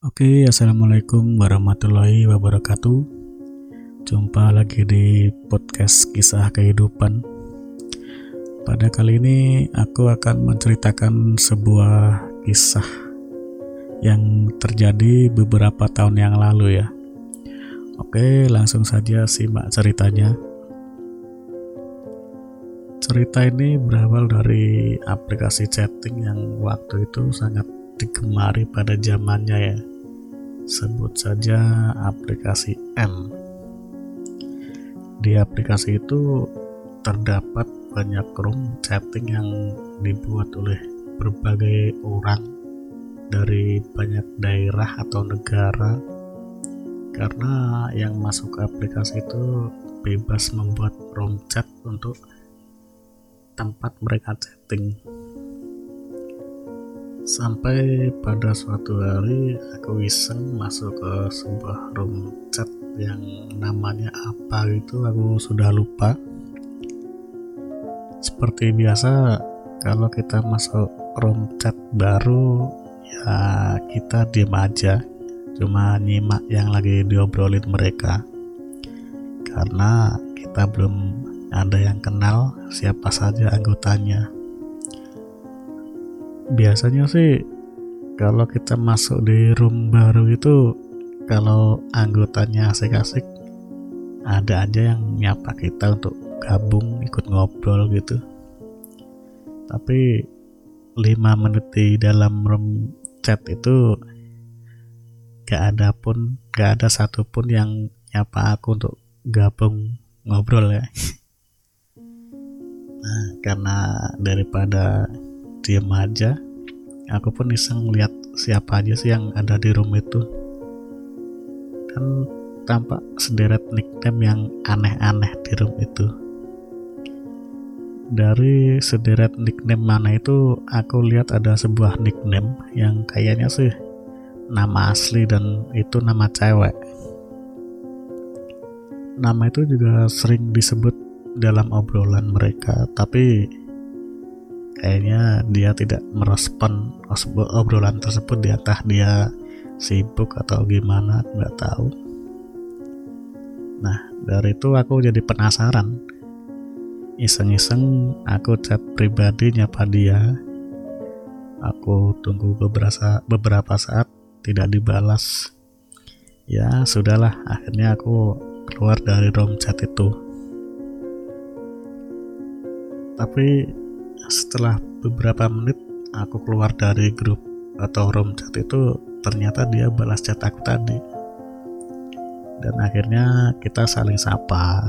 Oke, assalamualaikum warahmatullahi wabarakatuh. Jumpa lagi di podcast kisah kehidupan. Pada kali ini, aku akan menceritakan sebuah kisah yang terjadi beberapa tahun yang lalu, ya. Oke, langsung saja simak ceritanya. Cerita ini berawal dari aplikasi chatting yang waktu itu sangat digemari pada zamannya ya. Sebut saja aplikasi M. Di aplikasi itu terdapat banyak room chatting yang dibuat oleh berbagai orang dari banyak daerah atau negara. Karena yang masuk ke aplikasi itu bebas membuat room chat untuk tempat mereka chatting Sampai pada suatu hari aku iseng masuk ke sebuah room chat yang namanya apa itu aku sudah lupa. Seperti biasa kalau kita masuk room chat baru ya kita diem aja. Cuma nyimak yang lagi diobrolin mereka. Karena kita belum ada yang kenal siapa saja anggotanya biasanya sih kalau kita masuk di room baru itu kalau anggotanya asik-asik ada aja yang nyapa kita untuk gabung ikut ngobrol gitu. Tapi 5 menit di dalam room chat itu gak ada pun gak ada satupun yang nyapa aku untuk gabung ngobrol ya. Nah karena daripada diem aja. Aku pun iseng lihat siapa aja sih yang ada di room itu. Kan tampak sederet nickname yang aneh-aneh di room itu. Dari sederet nickname mana itu aku lihat ada sebuah nickname yang kayaknya sih nama asli dan itu nama cewek. Nama itu juga sering disebut dalam obrolan mereka tapi kayaknya dia tidak merespon obrolan tersebut dia entah dia sibuk atau gimana nggak tahu. Nah dari itu aku jadi penasaran. Iseng-iseng aku chat pribadi nyapa dia. Aku tunggu beberapa beberapa saat tidak dibalas. Ya sudahlah. Akhirnya aku keluar dari room chat itu. Tapi setelah beberapa menit aku keluar dari grup atau room chat itu ternyata dia balas chat aku tadi. Dan akhirnya kita saling sapa.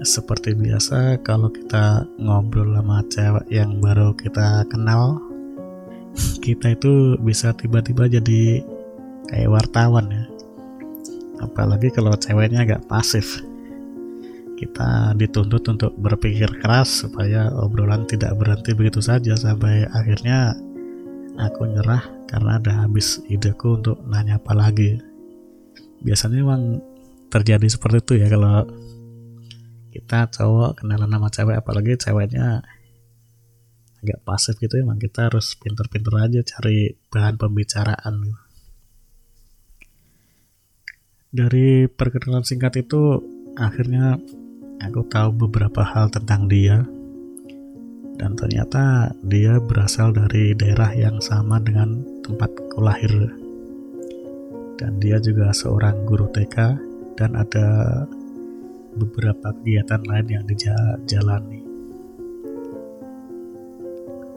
Seperti biasa kalau kita ngobrol sama cewek yang baru kita kenal kita itu bisa tiba-tiba jadi kayak wartawan ya. Apalagi kalau ceweknya agak pasif kita dituntut untuk berpikir keras supaya obrolan tidak berhenti begitu saja sampai akhirnya aku nyerah karena ada habis ideku untuk nanya apa lagi. Biasanya memang terjadi seperti itu ya kalau kita cowok kenalan nama cewek apalagi ceweknya agak pasif gitu emang kita harus pinter-pinter aja cari bahan pembicaraan dari perkenalan singkat itu akhirnya aku tahu beberapa hal tentang dia. Dan ternyata dia berasal dari daerah yang sama dengan tempatku lahir. Dan dia juga seorang guru TK dan ada beberapa kegiatan lain yang dijalani.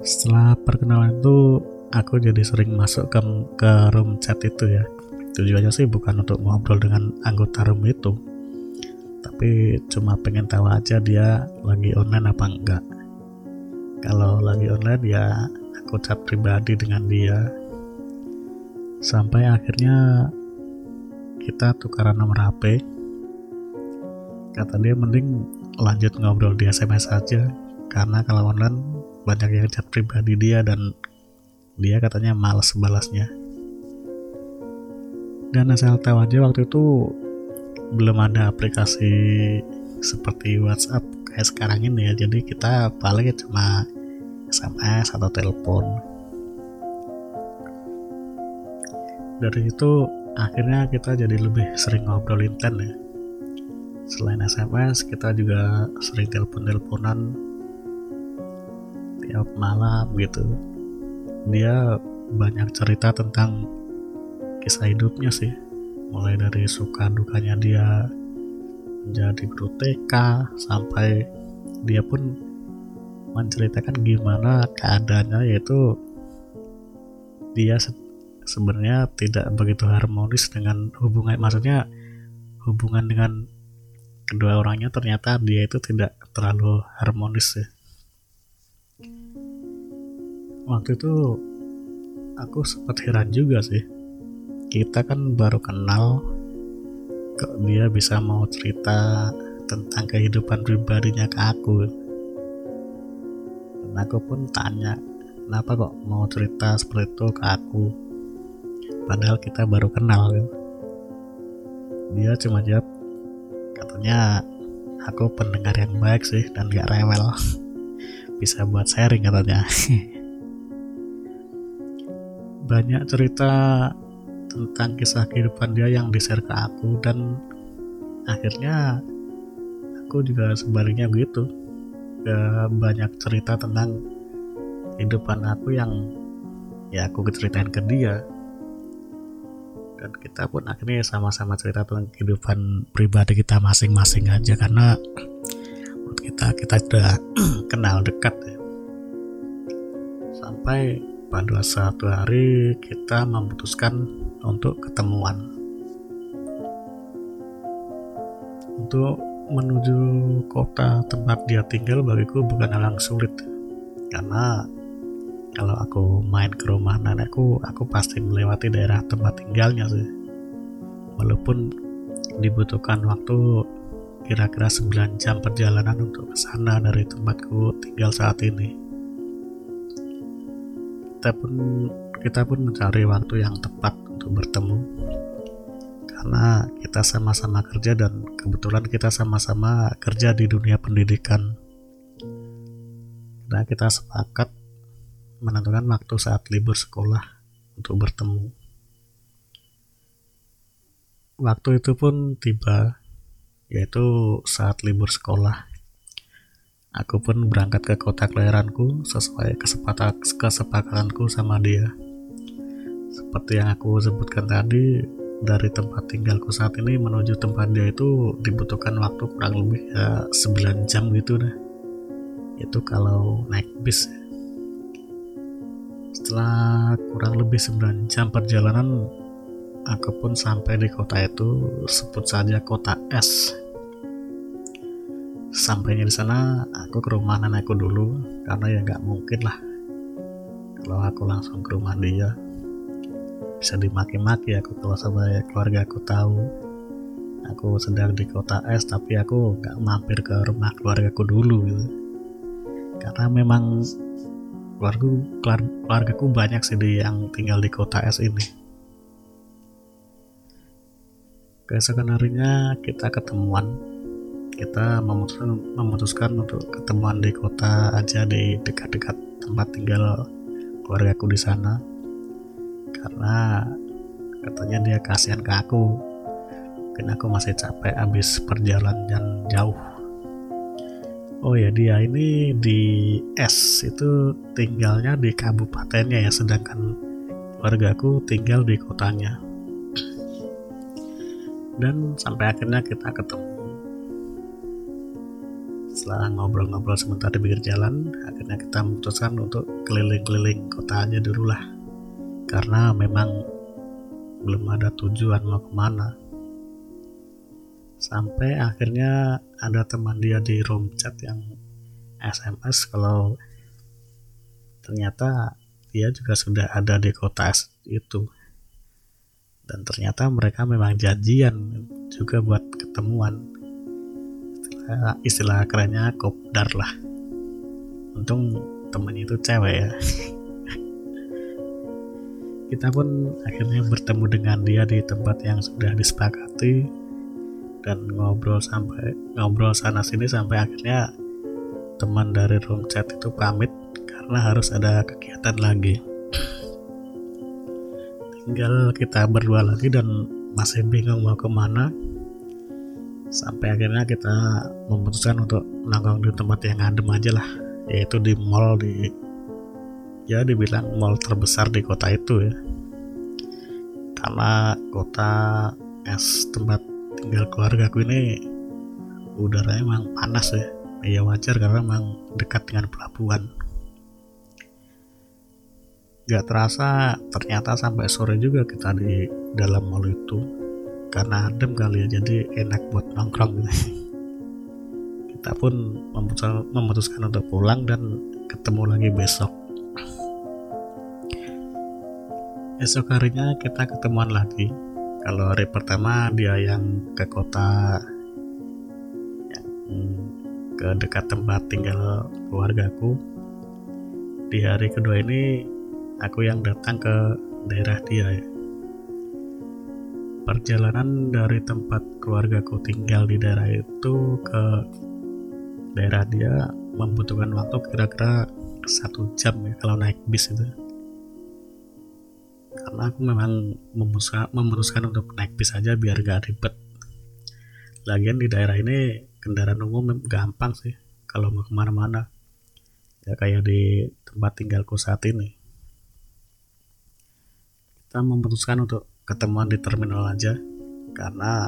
Setelah perkenalan itu aku jadi sering masuk ke, ke room chat itu ya. Tujuannya sih bukan untuk ngobrol dengan anggota room itu tapi cuma pengen tahu aja dia lagi online apa enggak. Kalau lagi online ya aku chat pribadi dengan dia. Sampai akhirnya kita tukaran nomor HP kata dia mending lanjut ngobrol di SMS saja karena kalau online banyak yang chat pribadi dia dan dia katanya males balasnya. Dan asal tahu aja waktu itu belum ada aplikasi seperti WhatsApp kayak sekarang ini ya. Jadi kita paling cuma SMS atau telepon. Dari itu akhirnya kita jadi lebih sering ngobrol intent ya. Selain SMS kita juga sering telepon-teleponan tiap malam gitu. Dia banyak cerita tentang kisah hidupnya sih mulai dari suka dukanya dia menjadi guru sampai dia pun menceritakan gimana keadaannya yaitu dia se sebenarnya tidak begitu harmonis dengan hubungan maksudnya hubungan dengan kedua orangnya ternyata dia itu tidak terlalu harmonis ya. Waktu itu aku sempat heran juga sih kita kan baru kenal kok dia bisa mau cerita tentang kehidupan pribadinya ke aku. Dan aku pun tanya kenapa kok mau cerita seperti itu ke aku? Padahal kita baru kenal ya. dia cuma jawab katanya aku pendengar yang baik sih dan gak rewel. Bisa buat sharing katanya. Banyak cerita tentang kisah kehidupan dia yang di-share ke aku dan akhirnya aku juga sebaliknya begitu banyak cerita tentang kehidupan aku yang ya aku ceritain ke dia dan kita pun akhirnya sama-sama cerita tentang kehidupan pribadi kita masing-masing aja karena menurut kita kita sudah kenal dekat ya. sampai pada satu hari kita memutuskan untuk ketemuan. Untuk menuju kota tempat dia tinggal bagiku bukan hal yang sulit. Karena kalau aku main ke rumah nenekku aku pasti melewati daerah tempat tinggalnya sih. Walaupun dibutuhkan waktu kira-kira 9 jam perjalanan untuk ke sana dari tempatku tinggal saat ini. Kita pun kita pun mencari waktu yang tepat untuk bertemu. Karena kita sama-sama kerja dan kebetulan kita sama-sama kerja di dunia pendidikan. Dan kita sepakat menentukan waktu saat libur sekolah untuk bertemu. Waktu itu pun tiba yaitu saat libur sekolah. Aku pun berangkat ke kota kelahiranku sesuai kesepakatan kesepakatanku sama dia. Seperti yang aku sebutkan tadi, dari tempat tinggalku saat ini menuju tempat dia itu dibutuhkan waktu kurang lebih ya 9 jam gitu dah. Itu kalau naik bis. Setelah kurang lebih 9 jam perjalanan, aku pun sampai di kota itu sebut saja kota S sampainya di sana aku ke rumah nenekku dulu karena ya nggak mungkin lah kalau aku langsung ke rumah dia bisa dimaki-maki aku kalau sampai keluarga aku tahu. Aku sedang di kota S tapi aku nggak mampir ke rumah keluarga aku dulu gitu. Karena memang keluarga keluargaku banyak sih yang tinggal di kota S ini. Keesokan harinya kita ketemuan. Kita memutuskan memutuskan untuk ketemuan di kota aja di dekat-dekat tempat tinggal keluargaku di sana karena katanya dia kasihan ke aku. Mungkin aku masih capek habis perjalanan jauh. Oh ya dia ini di S. Itu tinggalnya di kabupatennya ya sedangkan keluargaku tinggal di kotanya. Dan sampai akhirnya kita ketemu. Setelah ngobrol-ngobrol sebentar di pinggir jalan akhirnya kita memutuskan untuk keliling-keliling kota aja dulu lah karena memang belum ada tujuan mau ke mana. Sampai akhirnya ada teman dia di room chat yang SMS kalau ternyata dia juga sudah ada di kota itu. Dan ternyata mereka memang janjian juga buat ketemuan. Uh, istilah kerennya kopdar lah. Untung temennya itu cewek ya kita pun akhirnya bertemu dengan dia di tempat yang sudah disepakati dan ngobrol sampai ngobrol sana sini sampai akhirnya teman dari room chat itu pamit karena harus ada kegiatan lagi. Tinggal kita berdua lagi dan masih bingung mau ke mana. Sampai akhirnya kita memutuskan untuk nongkrong di tempat yang adem aja lah yaitu di mall di ya dibilang mall terbesar di kota itu ya. Karena kota es tempat tinggal keluarga aku ini udaranya memang panas ya. Ya wajar karena memang dekat dengan pelabuhan. Gak terasa ternyata sampai sore juga kita di dalam mall itu. Karena adem kali ya jadi enak buat nongkrong. Gitu. kita pun memutuskan, memutuskan untuk pulang dan ketemu lagi besok esok harinya kita ketemuan lagi kalau hari pertama dia yang ke kota yang ke dekat tempat tinggal keluargaku di hari kedua ini aku yang datang ke daerah dia ya. Perjalanan dari tempat keluargaku tinggal di daerah itu ke daerah dia membutuhkan waktu kira-kira satu jam ya kalau naik bis itu. Karena aku memang memutuskan, memutuskan untuk naik bis aja biar gak ribet. Lagian di daerah ini kendaraan umum gampang sih kalau mau ke mana-mana. Ya kayak di tempat tinggalku saat ini kita memutuskan untuk ketemuan di terminal aja karena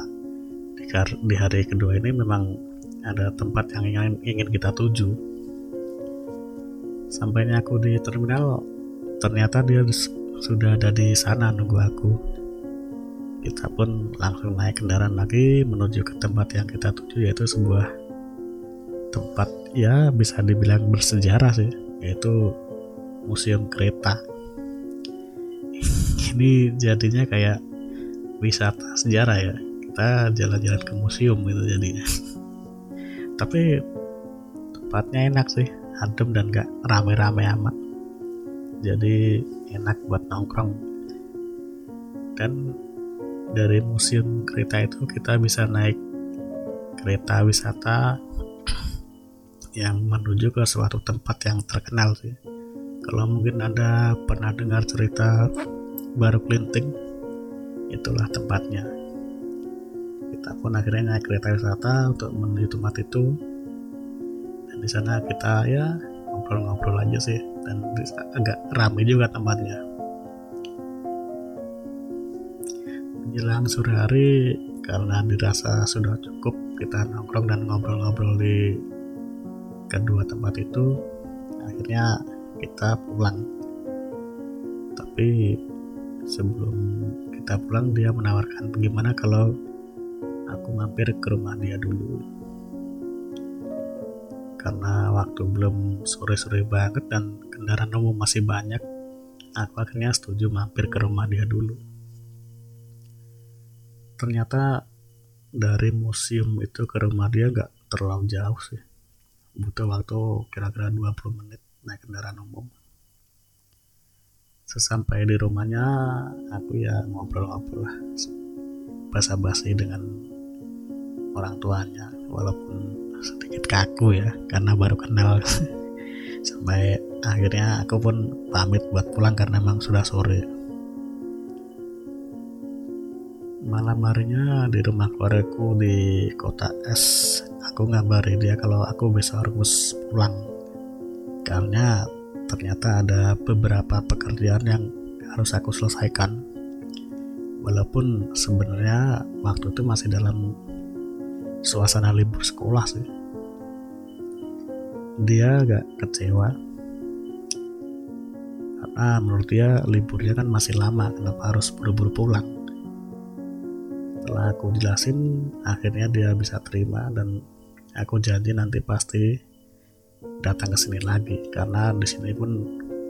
di, hari kedua ini memang ada tempat yang ingin, ingin kita tuju sampainya aku di terminal ternyata dia sudah ada di sana nunggu aku. Kita pun langsung naik kendaraan lagi menuju ke tempat yang kita tuju yaitu sebuah tempat ya bisa dibilang bersejarah sih yaitu museum kereta. Ini jadinya kayak wisata sejarah ya. Kita jalan-jalan ke museum gitu jadinya. Tapi tempatnya enak sih adem dan gak rame-rame amat. Jadi enak buat nongkrong. Dan dari museum kereta itu kita bisa naik kereta wisata yang menuju ke suatu tempat yang terkenal sih. Kalau mungkin anda pernah dengar cerita baru kelinting itulah tempatnya. Kita pun akhirnya naik kereta wisata untuk menuju tempat itu. Dan di sana kita ya ngobrol-ngobrol aja sih dan agak ramai juga tempatnya. Menjelang sore hari karena dirasa sudah cukup kita nongkrong dan ngobrol-ngobrol di kedua tempat itu akhirnya kita pulang. Tapi sebelum kita pulang dia menawarkan bagaimana kalau aku mampir ke rumah dia dulu karena waktu belum sore-sore banget dan kendaraan umum masih banyak aku akhirnya setuju mampir ke rumah dia dulu. Ternyata dari museum itu ke rumah dia gak terlalu jauh sih. Butuh waktu kira-kira 20 menit naik kendaraan umum. Sesampai di rumahnya aku ya ngobrol-ngobrol basa-basi dengan orang tuanya walaupun sedikit kaku ya karena baru kenal. Sampai akhirnya aku pun pamit buat pulang karena memang sudah sore. Malam harinya di rumah keluargaku di kota S. Aku ngabari dia kalau aku besok harus pulang. Karena ternyata ada beberapa pekerjaan yang harus aku selesaikan. Walaupun sebenarnya waktu itu masih dalam suasana libur sekolah sih. Dia agak kecewa. Karena menurut dia liburnya kan masih lama kenapa harus buru-buru pulang? Setelah aku jelasin akhirnya dia bisa terima dan aku janji nanti pasti datang ke sini lagi. Karena di sini pun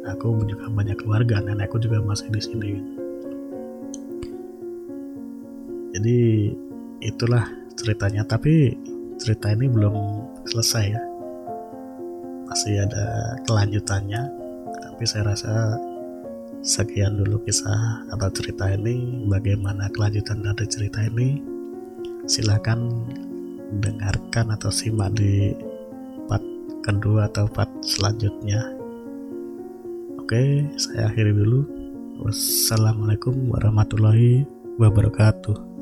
aku juga banyak keluarga nenekku juga masih di sini. Jadi itulah ceritanya tapi cerita ini belum selesai ya masih ada kelanjutannya tapi saya rasa sekian dulu kisah atau cerita ini bagaimana kelanjutan dari cerita ini silahkan dengarkan atau simak di kedua atau part selanjutnya. Oke, saya akhiri dulu. Wassalamualaikum warahmatullahi wabarakatuh.